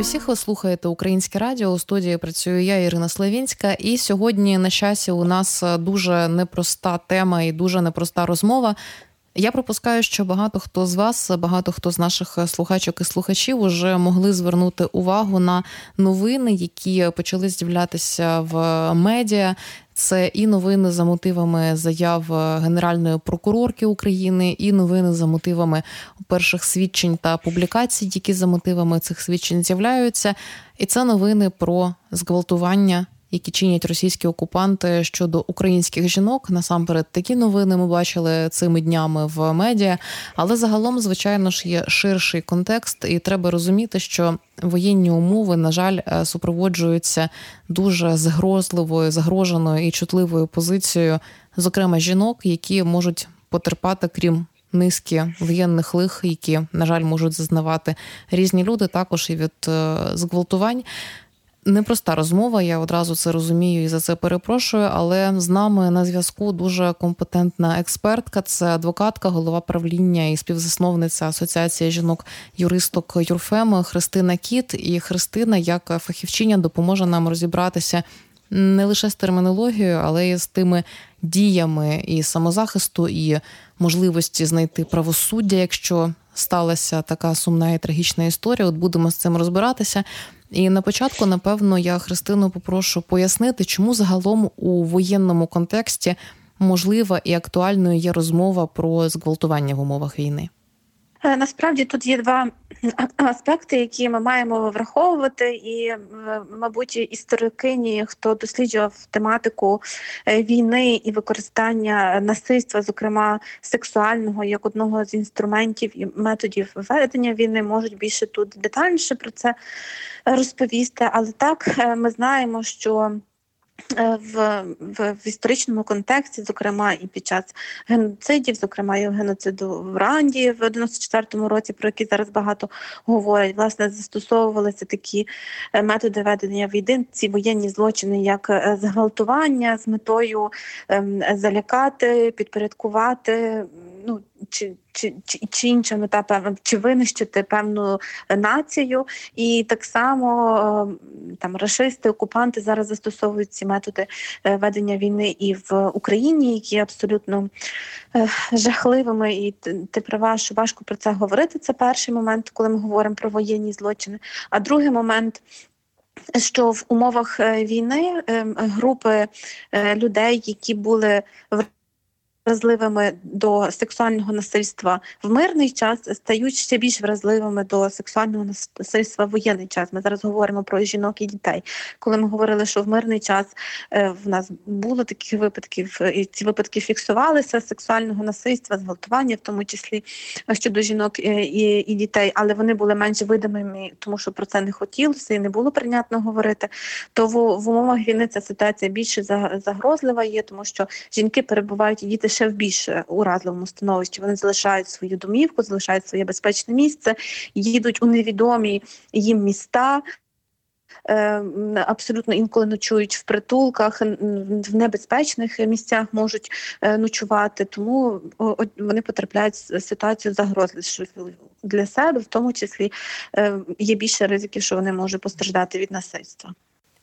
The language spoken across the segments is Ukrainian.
Вітаю всіх. Ви слухаєте Українське радіо. У студії працюю я, Ірина Славінська. І сьогодні на часі у нас дуже непроста тема і дуже непроста розмова. Я пропускаю, що багато хто з вас, багато хто з наших слухачок і слухачів уже могли звернути увагу на новини, які почали з'являтися в медіа. Це і новини за мотивами заяв Генеральної прокурорки України, і новини за мотивами перших свідчень та публікацій, які за мотивами цих свідчень з'являються. І це новини про зґвалтування які чинять російські окупанти щодо українських жінок. Насамперед, такі новини ми бачили цими днями в медіа. Але загалом, звичайно ж, є ширший контекст, і треба розуміти, що воєнні умови, на жаль, е, супроводжуються дуже загрозливою, загроженою і чутливою позицією, зокрема жінок, які можуть потерпати крім. Низки воєнних лих, які на жаль можуть зазнавати різні люди, також і від е, зґвалтувань непроста розмова. Я одразу це розумію і за це перепрошую. Але з нами на зв'язку дуже компетентна експертка. Це адвокатка, голова правління і співзасновниця Асоціації жінок-юристок Юрфем Христина Кіт. І Христина, як фахівчиня, допоможе нам розібратися. Не лише з термінологією, але й з тими діями і самозахисту, і можливості знайти правосуддя, якщо сталася така сумна і трагічна історія. От будемо з цим розбиратися. І на початку, напевно, я Христину попрошу пояснити, чому загалом у воєнному контексті можлива і актуальною є розмова про зґвалтування в умовах війни. Е, насправді тут є два аспекти, які ми маємо враховувати, і е, мабуть, історикині, хто досліджував тематику е, війни і використання насильства, зокрема сексуального, як одного з інструментів і методів ведення війни, можуть більше тут детальніше про це розповісти. Але так ми знаємо, що в, в в, історичному контексті, зокрема і під час геноцидів, зокрема і геноциду в Ранді в 94-му році, про які зараз багато говорять, власне, застосовувалися такі е, методи ведення війни, ці воєнні злочини, як е, зґвалтування з метою ем, залякати, підпорядкувати ну чи чи, чи, чи інша мета певна, чи винищити певну націю, і так само ем, там рашисти, окупанти зараз застосовують ці методи е, ведення війни і в Україні, які абсолютно е, жахливими, і ти права, що важко про це говорити. Це перший момент, коли ми говоримо про воєнні злочини. А другий момент. Що в умовах е, війни ем, групи людей, які були в вразливими до сексуального насильства в мирний час стають ще більш вразливими до сексуального насильства в воєнний час. Ми зараз говоримо про жінок і дітей. Коли ми говорили, що в мирний час е, в нас було таких випадків, і ці випадки фіксувалися сексуального насильства, зґвалтування, в тому числі щодо жінок е, і, і дітей, але вони були менш видимими, тому що про це не хотілося і не було прийнятно говорити. То в, в умовах війни ця ситуація більше загрозлива є, тому що жінки перебувають і діти ще в більш уразливому становищі. Вони залишають свою домівку, залишають своє безпечне місце, їдуть у невідомі їм міста. Е, абсолютно інколи ночують в притулках, в небезпечних місцях можуть е, ночувати, тому вони потрапляють в ситуацію загрози для себе, в тому числі е, є більше ризиків, що вони можуть постраждати від насильства.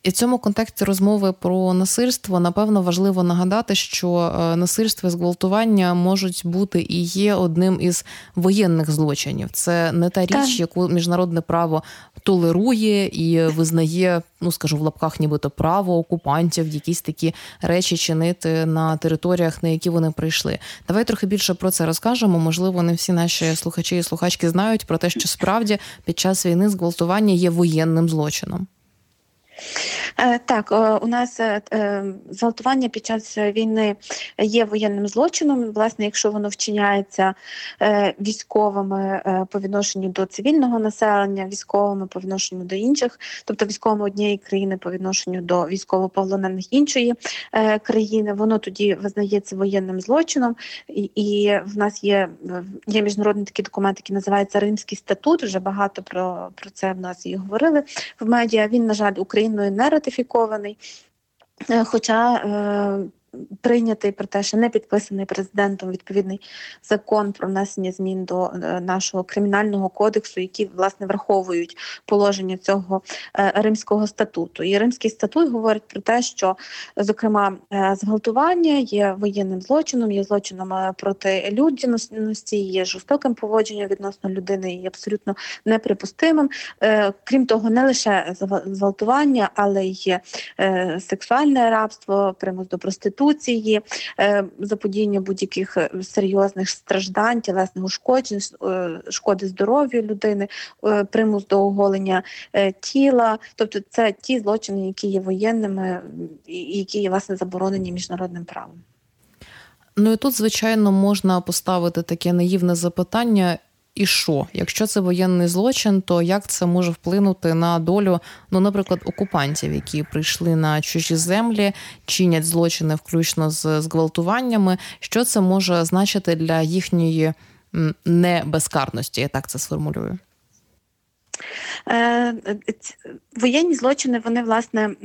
І в цьому контексті розмови про насильство напевно важливо нагадати, що е, насильство і зґвалтування можуть бути і є одним із воєнних злочинів. Це не та річ, так. яку міжнародне право толерує і визнає, ну скажу в лапках, нібито право окупантів, якісь такі речі чинити на територіях, на які вони прийшли. Давай трохи більше про це розкажемо. Можливо, не всі наші слухачі і слухачки знають про те, що справді під час війни зґвалтування є воєнним злочином. Е, так, у нас е, е, зґвалтування під час війни є воєнним злочином. Власне, якщо воно вчиняється військовими по відношенню до цивільного населення, військовими по відношенню до інших, тобто військовими однієї країни по відношенню до військовополонених іншої країни, воно тоді визнається воєнним злочином, і в нас є є міжнародний такий документ, який називається Римський статут. Вже багато про, про це в нас і говорили в медіа. Він, на жаль, Україною не ратифікований. Е, хоча е, прийнятий про те, що не підписаний президентом відповідний закон про внесення змін до е, нашого кримінального кодексу, які власне враховують положення цього е, римського статуту. І римський статут говорить про те, що зокрема е, зґвалтування є воєнним злочином, є злочином проти людяності, є жорстоким поводженням відносно людини і абсолютно неприпустимим. Крім того, не лише зґвалтування, але й сексуальне рабство, примус до проституції, проституції, е, заподіяння будь-яких е, серйозних страждань, тілесних ушкоджень, е, шкоди здоров'ю людини, примус до оголення тіла. Тобто це ті злочини, які є воєнними і які є власне заборонені міжнародним правом. Ну і тут, звичайно, можна поставити таке наївне запитання, і що? Якщо це воєнний злочин, то як це може вплинути на долю, ну, наприклад, окупантів, які прийшли на чужі землі, чинять злочини, включно з зґвалтуваннями? Що це може значити для їхньої небезкарності? Я так це сформулюю. Е, воєнні злочини вони власне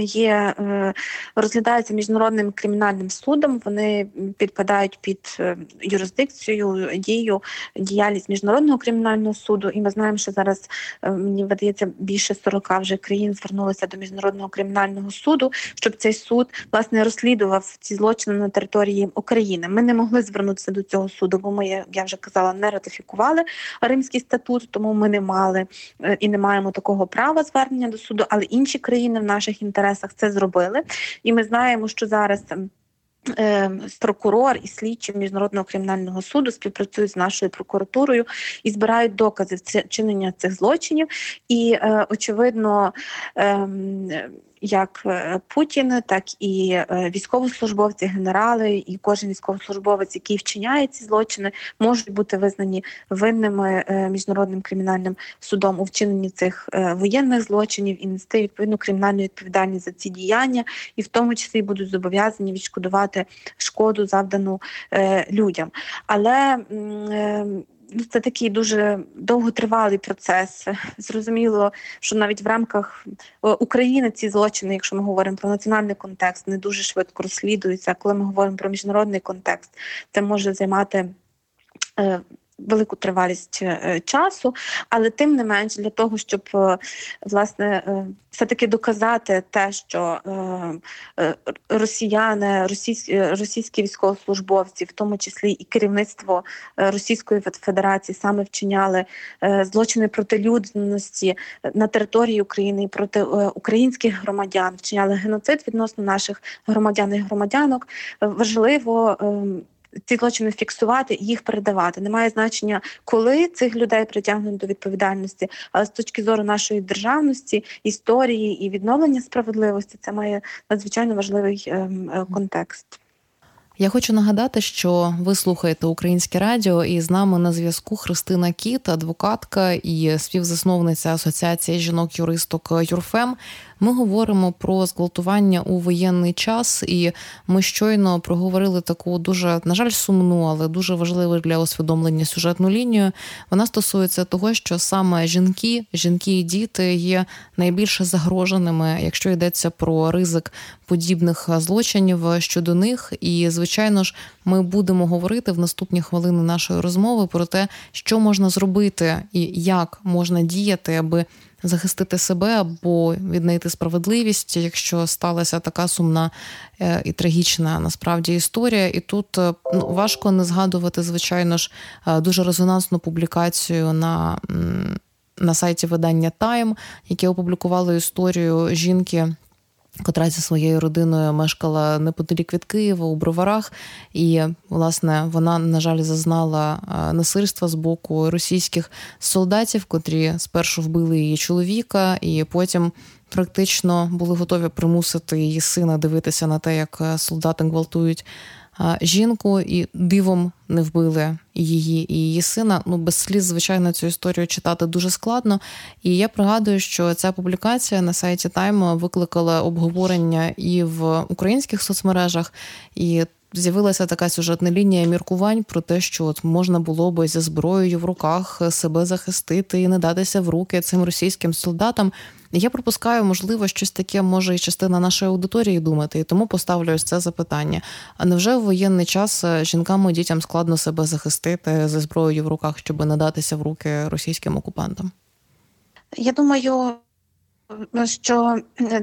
є е, розглядаються міжнародним кримінальним судом. Вони підпадають під е, юрисдикцію, дію, діяльність міжнародного кримінального суду. І ми знаємо, що зараз мені видається більше 40 вже країн звернулися до міжнародного кримінального суду, щоб цей суд власне розслідував ці злочини на території України. Ми не могли звернутися до цього суду, бо ми я вже казала, не ратифікували Римський статут, тому ми не мали Е, і не маємо такого права звернення до суду, але інші країни в наших інтересах це зробили. І ми знаємо, що зараз. Ем, е, прокурор і слідчі міжнародного кримінального суду співпрацюють з нашою прокуратурою і збирають докази вчинення цих злочинів. І е, очевидно, ем, як е, Путін, так і е, військовослужбовці, генерали, і кожен військовослужбовець, який вчиняє ці злочини, можуть бути визнані винними е, міжнародним кримінальним судом у вчиненні цих воєнних злочинів і нести відповідну кримінальну відповідальність за ці діяння, і в тому числі будуть зобов'язані відшкодувати шкоду завдану людям. Але це такий дуже довготривалий процес. Зрозуміло, що навіть в рамках е, України ці злочини, якщо ми говоримо про національний контекст, не дуже швидко розслідуються. Коли ми говоримо про міжнародний контекст, це може займати. Велику тривалість е, часу, але тим не менш для того, щоб е, власне е, все-таки доказати те, що росіяни, російські російські військовослужбовці, в тому числі і керівництво Російської Федерації, саме вчиняли злочини проти людяності на території України і проти українських громадян, вчиняли геноцид відносно наших громадян і громадянок, важливо ем, ці злочини фіксувати їх передавати. Немає значення, коли цих людей притягнуть до відповідальності, але з точки зору нашої державності, історії і відновлення справедливості, це має надзвичайно важливий ем, е, контекст. Я хочу нагадати, що ви слухаєте українське радіо, і з нами на зв'язку Христина Кіт, адвокатка і співзасновниця Асоціації жінок-юристок Юрфем. Ми говоримо про зґвалтування у воєнний час, і ми щойно проговорили таку дуже, на жаль, сумну, але дуже важливу для усвідомлення сюжетну лінію. Вона стосується того, що саме жінки, жінки і діти є найбільше загроженими, якщо йдеться про ризик подібних злочинів щодо них. І, звичайно ж, ми будемо говорити в наступні хвилини нашої розмови про те, що можна зробити і як можна діяти, аби захистити себе або віднайти справедливість, якщо сталася така сумна е, і трагічна насправді історія. І тут е, ну, важко не згадувати, звичайно ж, е, дуже резонансну публікацію на. На сайті видання Time, яке опублікувало історію жінки, котра зі своєю родиною мешкала неподалік від Києва у броварах, і власне вона, на жаль, зазнала насильства з боку російських солдатів, котрі спершу вбили її чоловіка, і потім. Практично були готові примусити її сина дивитися на те, як солдати гвалтують жінку і дивом не вбили її і її сина. Ну без сліз, звичайно, цю історію читати дуже складно. І я пригадую, що ця публікація на сайті Тайм викликала обговорення і в українських соцмережах, і з'явилася така сюжетна лінія міркувань про те, що от можна було би зі зброєю в руках себе захистити і не датися в руки цим російським солдатам. Я пропускаю, можливо, щось таке може і частина нашої аудиторії думати, і тому поставлю ось це запитання. А невже в воєнний час е, жінкам і дітям складно себе захистити зі зброєю в руках, щоб не датися в руки російським окупантам? Я думаю, що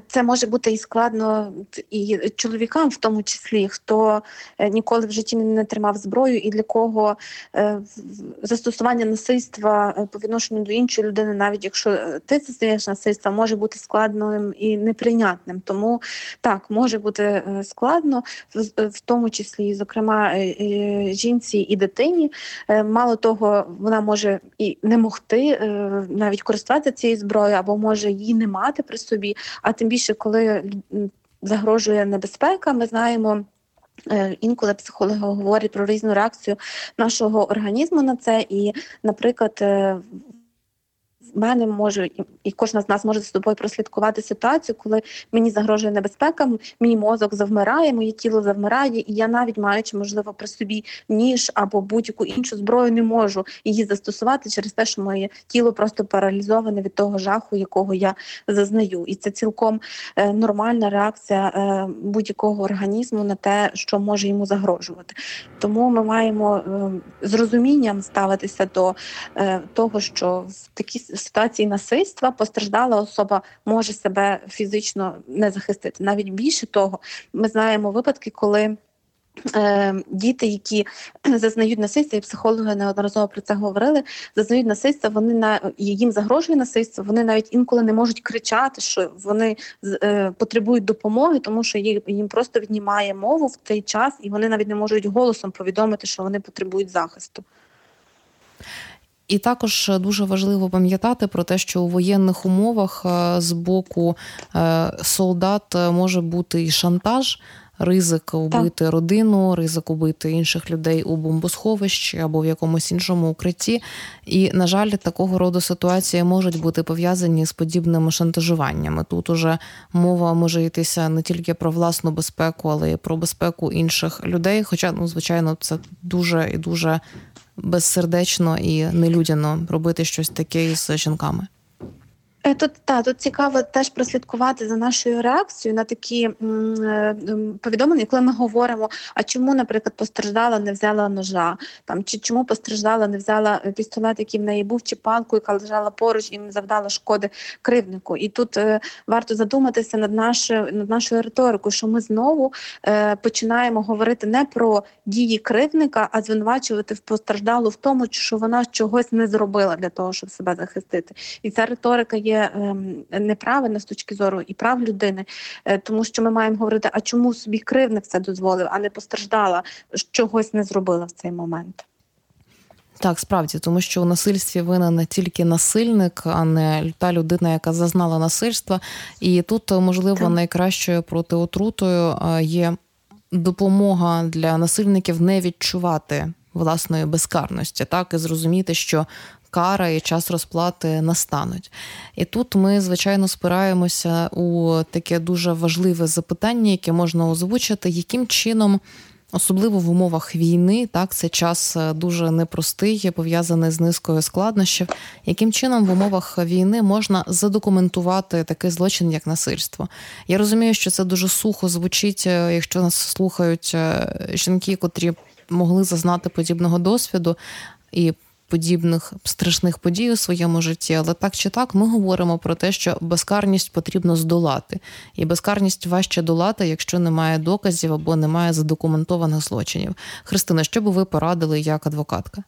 це може бути і складно і чоловікам, в тому числі, хто е, ніколи в житті не тримав зброю, і для кого е, застосування насильства е, по відношенню до іншої людини, навіть якщо ти застаєш насильства, може бути складним і неприйнятним. Тому так може бути складно, в тому числі, зокрема, жінці і дитині. Мало того, вона може і не могти навіть користуватися цією зброєю, або може її мати при собі. А тим більше, коли загрожує небезпека, ми знаємо. Е, інколи психологи говорять про різну реакцію нашого організму на це, і, наприклад, е, мене може і кожна з нас може з собою прослідкувати ситуацію, коли мені загрожує небезпека, мій мозок завмирає, моє тіло завмирає, і я навіть маючи, можливо, при собі ніж або будь-яку іншу зброю, не можу її застосувати через те, що моє тіло просто паралізоване від того жаху, якого я зазнаю. І це цілком е, нормальна реакція е, будь-якого організму на те, що може йому загрожувати. Тому ми маємо е, з розумінням ставитися до е, того, що в такій ситуації насильства постраждала особа може себе фізично не захистити. Навіть більше того, ми знаємо випадки, коли. Е, діти, які зазнають насильства, і психологи неодноразово про це говорили, зазнають насильства, вони на їм загрожує насильство, вони навіть інколи не можуть кричати, що вони е, потребують допомоги, тому що їм просто віднімає мову в цей час, і вони навіть не можуть голосом повідомити, що вони потребують захисту. І також дуже важливо пам'ятати про те, що у воєнних умовах е, з боку е, солдат може бути і шантаж. Ризик убити так. родину, ризик убити інших людей у бомбосховищі або в якомусь іншому укритті. І, на жаль, такого роду ситуації можуть бути пов'язані з подібними шантажуваннями. Тут уже мова може йтися не тільки про власну безпеку, але й про безпеку інших людей. Хоча, ну, звичайно, це дуже і дуже безсердечно і нелюдяно робити щось таке із жінками. Е, тут та тут цікаво теж прослідкувати за нашою реакцією на такі е, повідомлення, коли ми говоримо: а чому, наприклад, постраждала, не взяла ножа, там чи чому постраждала, не взяла пістолет, який в неї був, чи палку, яка лежала поруч і не завдала шкоди кривнику. І тут е, варто задуматися над нашою над нашою риторикою, що ми знову е, починаємо говорити не про дії кривника, а звинувачувати в постраждалу в тому, що вона чогось не зробила для того, щоб себе захистити. І ця риторика є є ем, неправильна з точки зору і прав людини, е, тому що ми маємо говорити, а чому собі кривник це дозволив, а не постраждала, чогось не зробила в цей момент. Так, справді, тому що у насильстві винен не тільки насильник, а не та людина, яка зазнала насильства. І тут, можливо, найкращою протиотрутою е, є допомога для насильників не відчувати власної безкарності, так і зрозуміти, що кара і час розплати настануть. І тут ми, звичайно, спираємося у таке дуже важливе запитання, яке можна озвучити, яким чином. Особливо в умовах війни, так це час е, дуже непростий, пов'язаний з низкою складнощів. Яким чином в умовах війни можна задокументувати такий злочин, як насильство? Я розумію, що це дуже сухо звучить, е, якщо нас слухають е, жінки, котрі могли зазнати подібного досвіду і подібних страшних подій у своєму житті, але так чи так ми говоримо про те, що безкарність потрібно здолати, і безкарність важче долати, якщо немає доказів або немає задокументованих злочинів. Христина, що би ви порадили як адвокатка?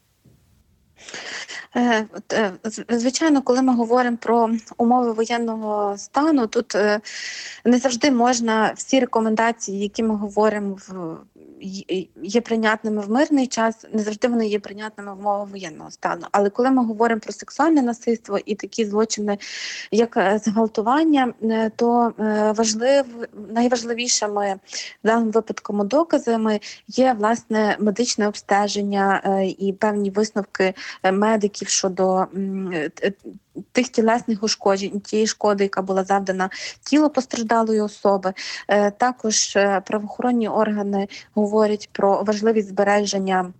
Е, е, звичайно, коли ми говоримо про умови воєнного стану, тут е, не завжди можна всі рекомендації, які ми говоримо в є прийнятними в мирний час, не завжди вони є прийнятними в умовах воєнного стану. Але коли ми говоримо про сексуальне насильство і такі злочини, як е, зґвалтування, е, то е, важлив найважливішими в даному випадку доказами є власне медичне обстеження і певні висновки медиків щодо тих тілесних ушкоджень, тієї шкоди, яка була завдана тілу постраждалої особи. Також правоохоронні органи говорять про важливість збереження.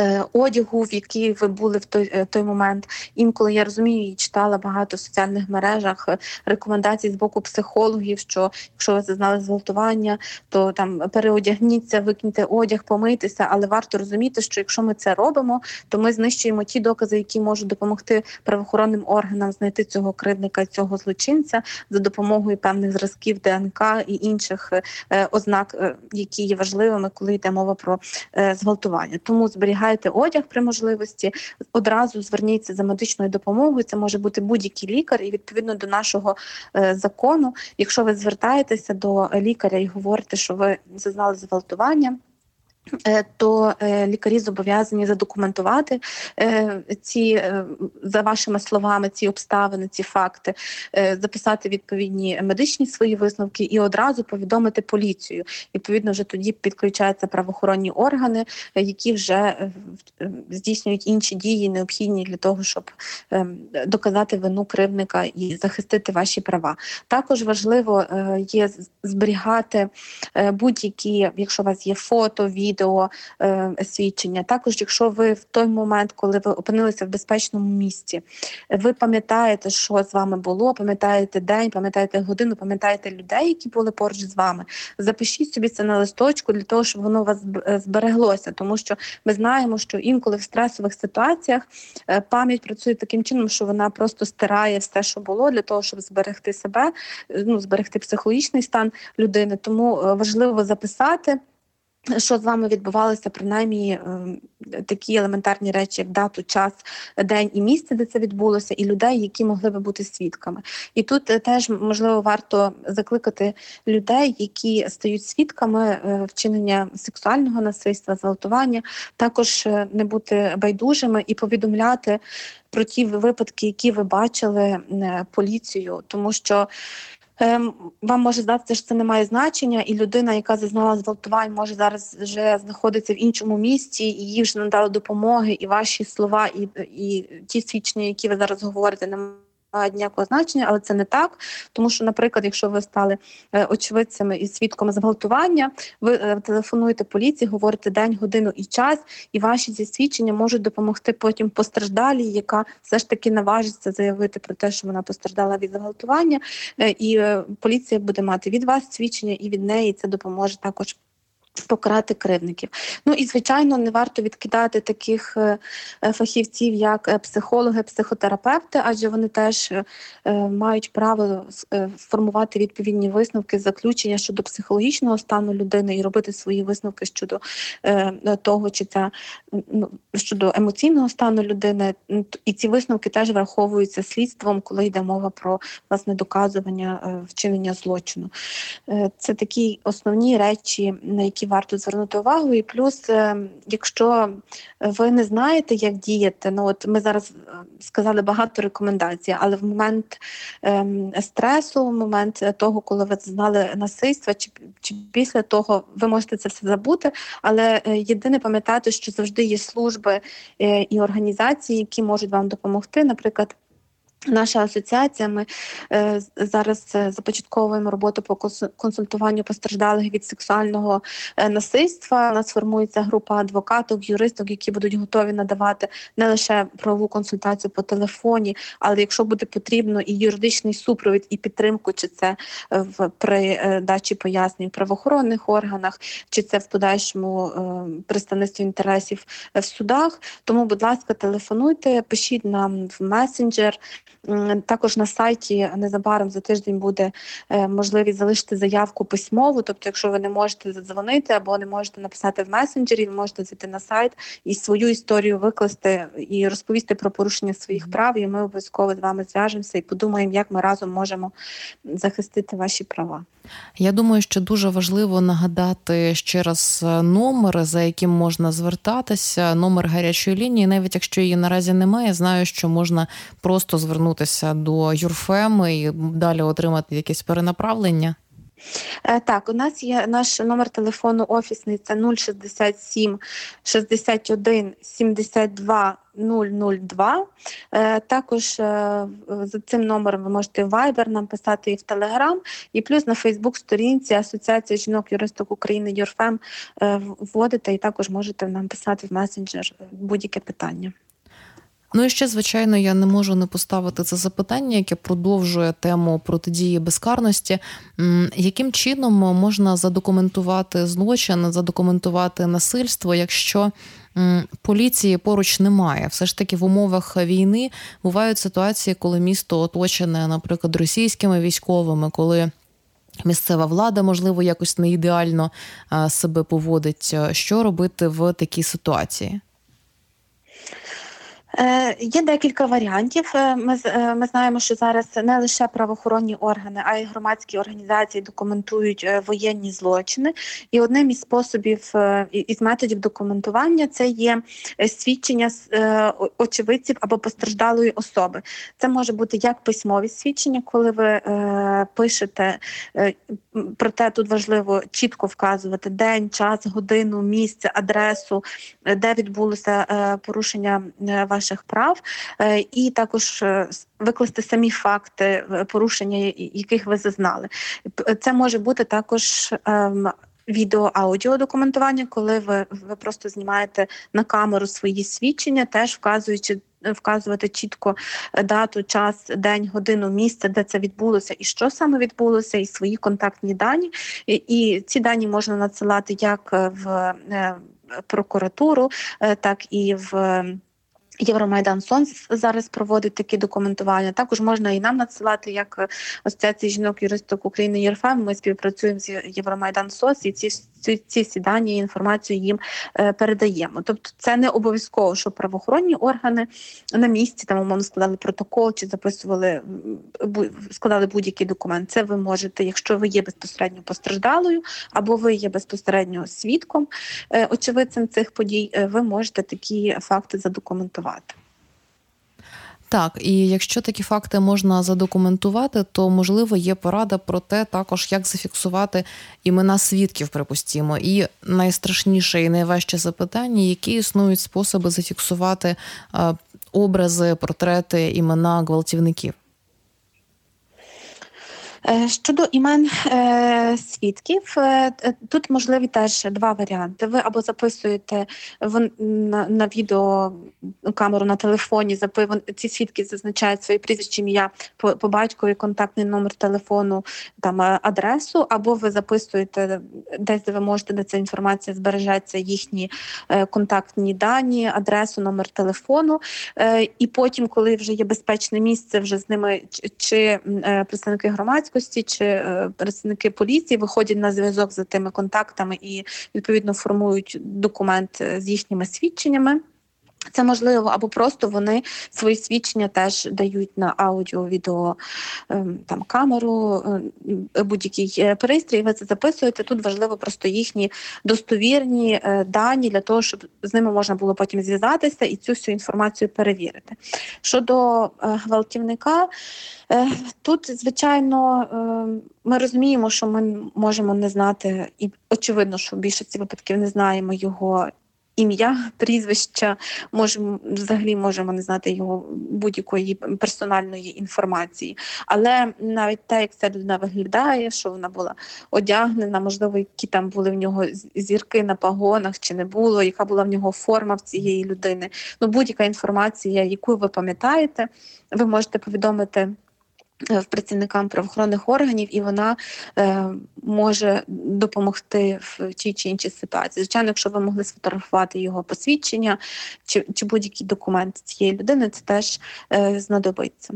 Е, одягу, в якій ви були в той е, той момент. Інколи я розумію і читала багато в соціальних мережах е, рекомендацій з боку психологів, що якщо ви зазнали зґвалтування, то там переодягніться, викиньте одяг, помийтеся. Але варто розуміти, що якщо ми це робимо, то ми знищуємо ті докази, які можуть допомогти правоохоронним органам знайти цього кривдника, цього злочинця за допомогою певних зразків ДНК і інших ознак, які є важливими, коли йде мова про зґвалтування. Тому зберігайте зберігайте одяг при можливості, одразу зверніться за медичною допомогою. Це може бути будь-який лікар, і відповідно до нашого е, закону, якщо ви звертаєтеся до лікаря і говорите, що ви зазнали зґвалтування. Е, то е, лікарі зобов'язані задокументувати е, ці за вашими словами ці обставини, ці факти, записати відповідні медичні свої висновки і одразу повідомити поліцію. Відповідно, вже тоді підключаються правоохоронні органи, які вже здійснюють інші дії, необхідні для того, щоб доказати вину кривника і захистити ваші права. Також важливо є зберігати будь-які, якщо у вас є фото, відео, відео е, свідчення. Також, якщо ви в той момент, коли ви опинилися в безпечному місці, ви пам'ятаєте, що з вами було, пам'ятаєте день, пам'ятаєте годину, пам'ятаєте людей, які були поруч з вами. Запишіть собі це на листочку для того, щоб воно у вас е, збереглося, тому що ми знаємо, що інколи в стресових ситуаціях е, пам'ять працює таким чином, що вона просто стирає все, що було, для того, щоб зберегти себе, ну зберегти психологічний стан людини. Тому важливо записати. Що з вами відбувалося, принаймні ем, такі елементарні речі, як дату, час, день і місце, де це відбулося, і людей, які могли би бути свідками. І тут е, теж можливо варто закликати людей, які стають свідками е, вчинення сексуального насильства, зґвалтування, також е, не бути байдужими і повідомляти про ті випадки, які ви бачили поліцію, тому що. Ем, вам може здатися, що це не має значення, і людина, яка зазнала зґвалтувань, може зараз вже знаходиться в іншому місці, і їй вже надали допомоги, і ваші слова, і і ті свідчення, які ви зараз говорите, не ніякого значення, але це не так. Тому що, наприклад, якщо ви стали е, очевидцями і свідками зґвалтування, ви е, телефонуєте поліції, говорите день, годину і час, і ваші ці свідчення можуть допомогти потім постраждалій, яка все ж таки наважиться заявити про те, що вона постраждала від зґвалтування, е, і поліція буде мати від вас свідчення, і від неї це допоможе також. Покарати кривників. Ну і звичайно, не варто відкидати таких е, е, фахівців, як е, психологи, психотерапевти, адже вони теж мають право формувати відповідні висновки, заключення щодо психологічного стану людини і робити свої висновки щодо того, чи це ну, щодо емоційного стану людини. І ці висновки теж враховуються слідством, коли йде мова про власне доказування вчинення злочину. Це такі основні речі, на які які варто звернути увагу. І плюс, е, якщо ви не знаєте, як діяти, ну от ми зараз е, сказали багато рекомендацій, але в момент ем, стресу, в момент того, коли ви знали насильства, чи чи після того ви можете це все забути. Але е, єдине пам'ятати, що завжди є служби і організації, які можуть вам допомогти, наприклад. Наша асоціація, ми е, зараз е, започатковуємо роботу по консультуванню постраждалих від сексуального е, насильства. У нас формується група адвокатів, юристів, які будуть готові надавати не лише правову консультацію по телефоні, але якщо буде потрібно, і юридичний супровід, і підтримку, чи це в при е, дачі пояснень в правоохоронних органах, чи це в подальшому е, представництві інтересів в судах. Тому, будь ласка, телефонуйте, пишіть нам в месенджер. Також на сайті незабаром за тиждень буде е, можливість залишити заявку письмову. Тобто, якщо ви не можете задзвонити або не можете написати в месенджері, ви можете зайти на сайт і свою історію викласти і розповісти про порушення своїх прав. І ми обов'язково з вами зв'яжемося і подумаємо, як ми разом можемо захистити ваші права. Я думаю, що дуже важливо нагадати ще раз е, номер, за яким можна звертатися, номер гарячої лінії, навіть якщо її наразі немає, знаю, що можна просто звернутися до юрфем і далі отримати якесь перенаправлення. Е, так, у нас є наш номер телефону офісний це 067 61 72 002. Також е, за цим номером ви можете в Viber нам писати і в Telegram, і плюс на Фейсбук-сторінці Асоціація жінок-юристок України ЮРФЕМ е, вводите і також можете нам писати в месенджер будь-яке питання. Ну і ще, звичайно, я не можу не поставити це запитання, яке продовжує тему протидії безкарності. Яким чином можна задокументувати злочин, задокументувати насильство, якщо поліції поруч немає? Все ж таки в умовах війни бувають ситуації, коли місто оточене, наприклад, російськими військовими, коли Місцева влада, можливо, якось не ідеально себе поводить. Що робити в такій ситуації? Е, є декілька варіантів. Е, ми е, ми знаємо, що зараз не лише правоохоронні органи, а й громадські організації документують воєнні злочини. І одним із способів із методів документування це є свідчення очевидців або постраждалої особи. Це може бути як письмові свідчення, коли ви пишете проте тут важливо чітко вказувати день, час, годину, місце, адресу, де відбулося порушення вашої ваших прав, е, і також е, викласти самі факти е, порушення, яких ви зазнали. Це може бути також. Ем, Відео-аудіо документування, коли ви ви просто знімаєте на камеру свої свідчення, теж вказуючи, вказувати чітко дату, час, день, годину, місце, де це відбулося, і що саме відбулося, і свої контактні дані. І, і ці дані можна надсилати як в прокуратуру, так і в. Євромайдан Сон зараз проводить такі документування. Також можна і нам надсилати як асоціації жінок юристок України ЄРФМ. Ми співпрацюємо з Євромайдан СОС і ці ці, ці всі дані інформацію їм е, передаємо. Тобто, це не обов'язково, що правоохоронні органи на місці там умовно складали протокол чи записували складали будь-який документ. Це ви можете, якщо ви є безпосередньо постраждалою, або ви є безпосередньо свідком е, очевидцем цих подій. Е, ви можете такі факти задокументувати. Так, і якщо такі факти можна задокументувати, то можливо є порада про те, також як зафіксувати імена свідків, припустімо. І найстрашніше і найважче запитання, які існують способи зафіксувати образи, портрети, імена гвалтівників. Е, щодо імен е, свідків, е, тут можливі теж два варіанти. Ви або записуєте на, на відео камеру на телефоні, ці свідки зазначають своє прізвище, ім'я по, по батькові, контактний номер телефону, там адресу, або ви записуєте десь, де ви можете, де ця інформація збережеться, їхні контактні дані, адресу, номер телефону. І потім, коли вже є безпечне місце, вже з ними чи представники громадського громадськості чи е, представники поліції виходять на зв'язок за тими контактами і відповідно формують документ е, з їхніми свідченнями. Це можливо, або просто вони свої свідчення теж дають на аудіо, відео ем, там камеру, е, будь-який пристрій. Ви це записуєте. Тут важливо просто їхні достовірні дані для того, щоб з ними можна було потім зв'язатися і цю всю інформацію перевірити. Щодо гвалтівника. Е, тут, звичайно, е, ми розуміємо, що ми можемо не знати, і очевидно, що в більшості випадків не знаємо його ім'я, прізвища, можемо взагалі можемо не знати його будь-якої персональної інформації. Але навіть те, як ця людина виглядає, що вона була одягнена, можливо, які там були в нього зірки на пагонах чи не було, яка була в нього форма в цієї людини. Ну, будь-яка інформація, яку ви пам'ятаєте, ви можете повідомити. Е, в працівникам правоохоронних органів, і вона е, може допомогти в тій чи іншій ситуації. Звичайно, якщо ви могли сфотографувати його посвідчення чи чи будь-який документ цієї людини, це теж е, знадобиться.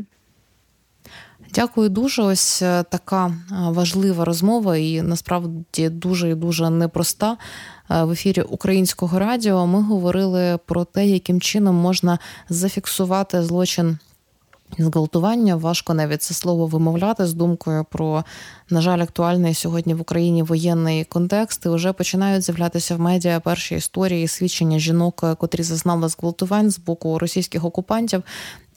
Дякую дуже. Ось е, така важлива розмова, і насправді дуже і дуже непроста. В ефірі Українського радіо ми говорили про те, яким чином можна зафіксувати злочин Зґвалтування важко навіть це слово вимовляти з думкою про, на жаль, актуальний сьогодні в Україні воєнний контекст. І Вже починають з'являтися в медіа перші історії свідчення жінок, котрі зазнали зґвалтувань з боку російських окупантів.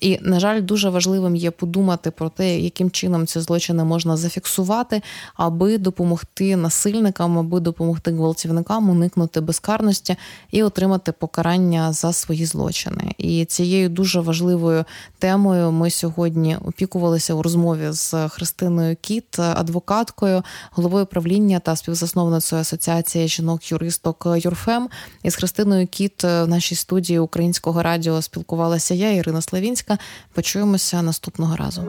І, на жаль, дуже важливим є подумати про те, яким чином ці злочини можна зафіксувати, аби допомогти насильникам, аби допомогти гвалтівникам уникнути безкарності і отримати покарання за свої злочини. І цією дуже важливою темою ми сьогодні опікувалися у розмові з Христиною Кіт, адвокаткою, головою правління та співзасновницею асоціації жінок-юристок Юрфем. І з Христиною Кіт в нашій студії українського радіо спілкувалася я, Ірина Славінська. Почуємося наступного разу.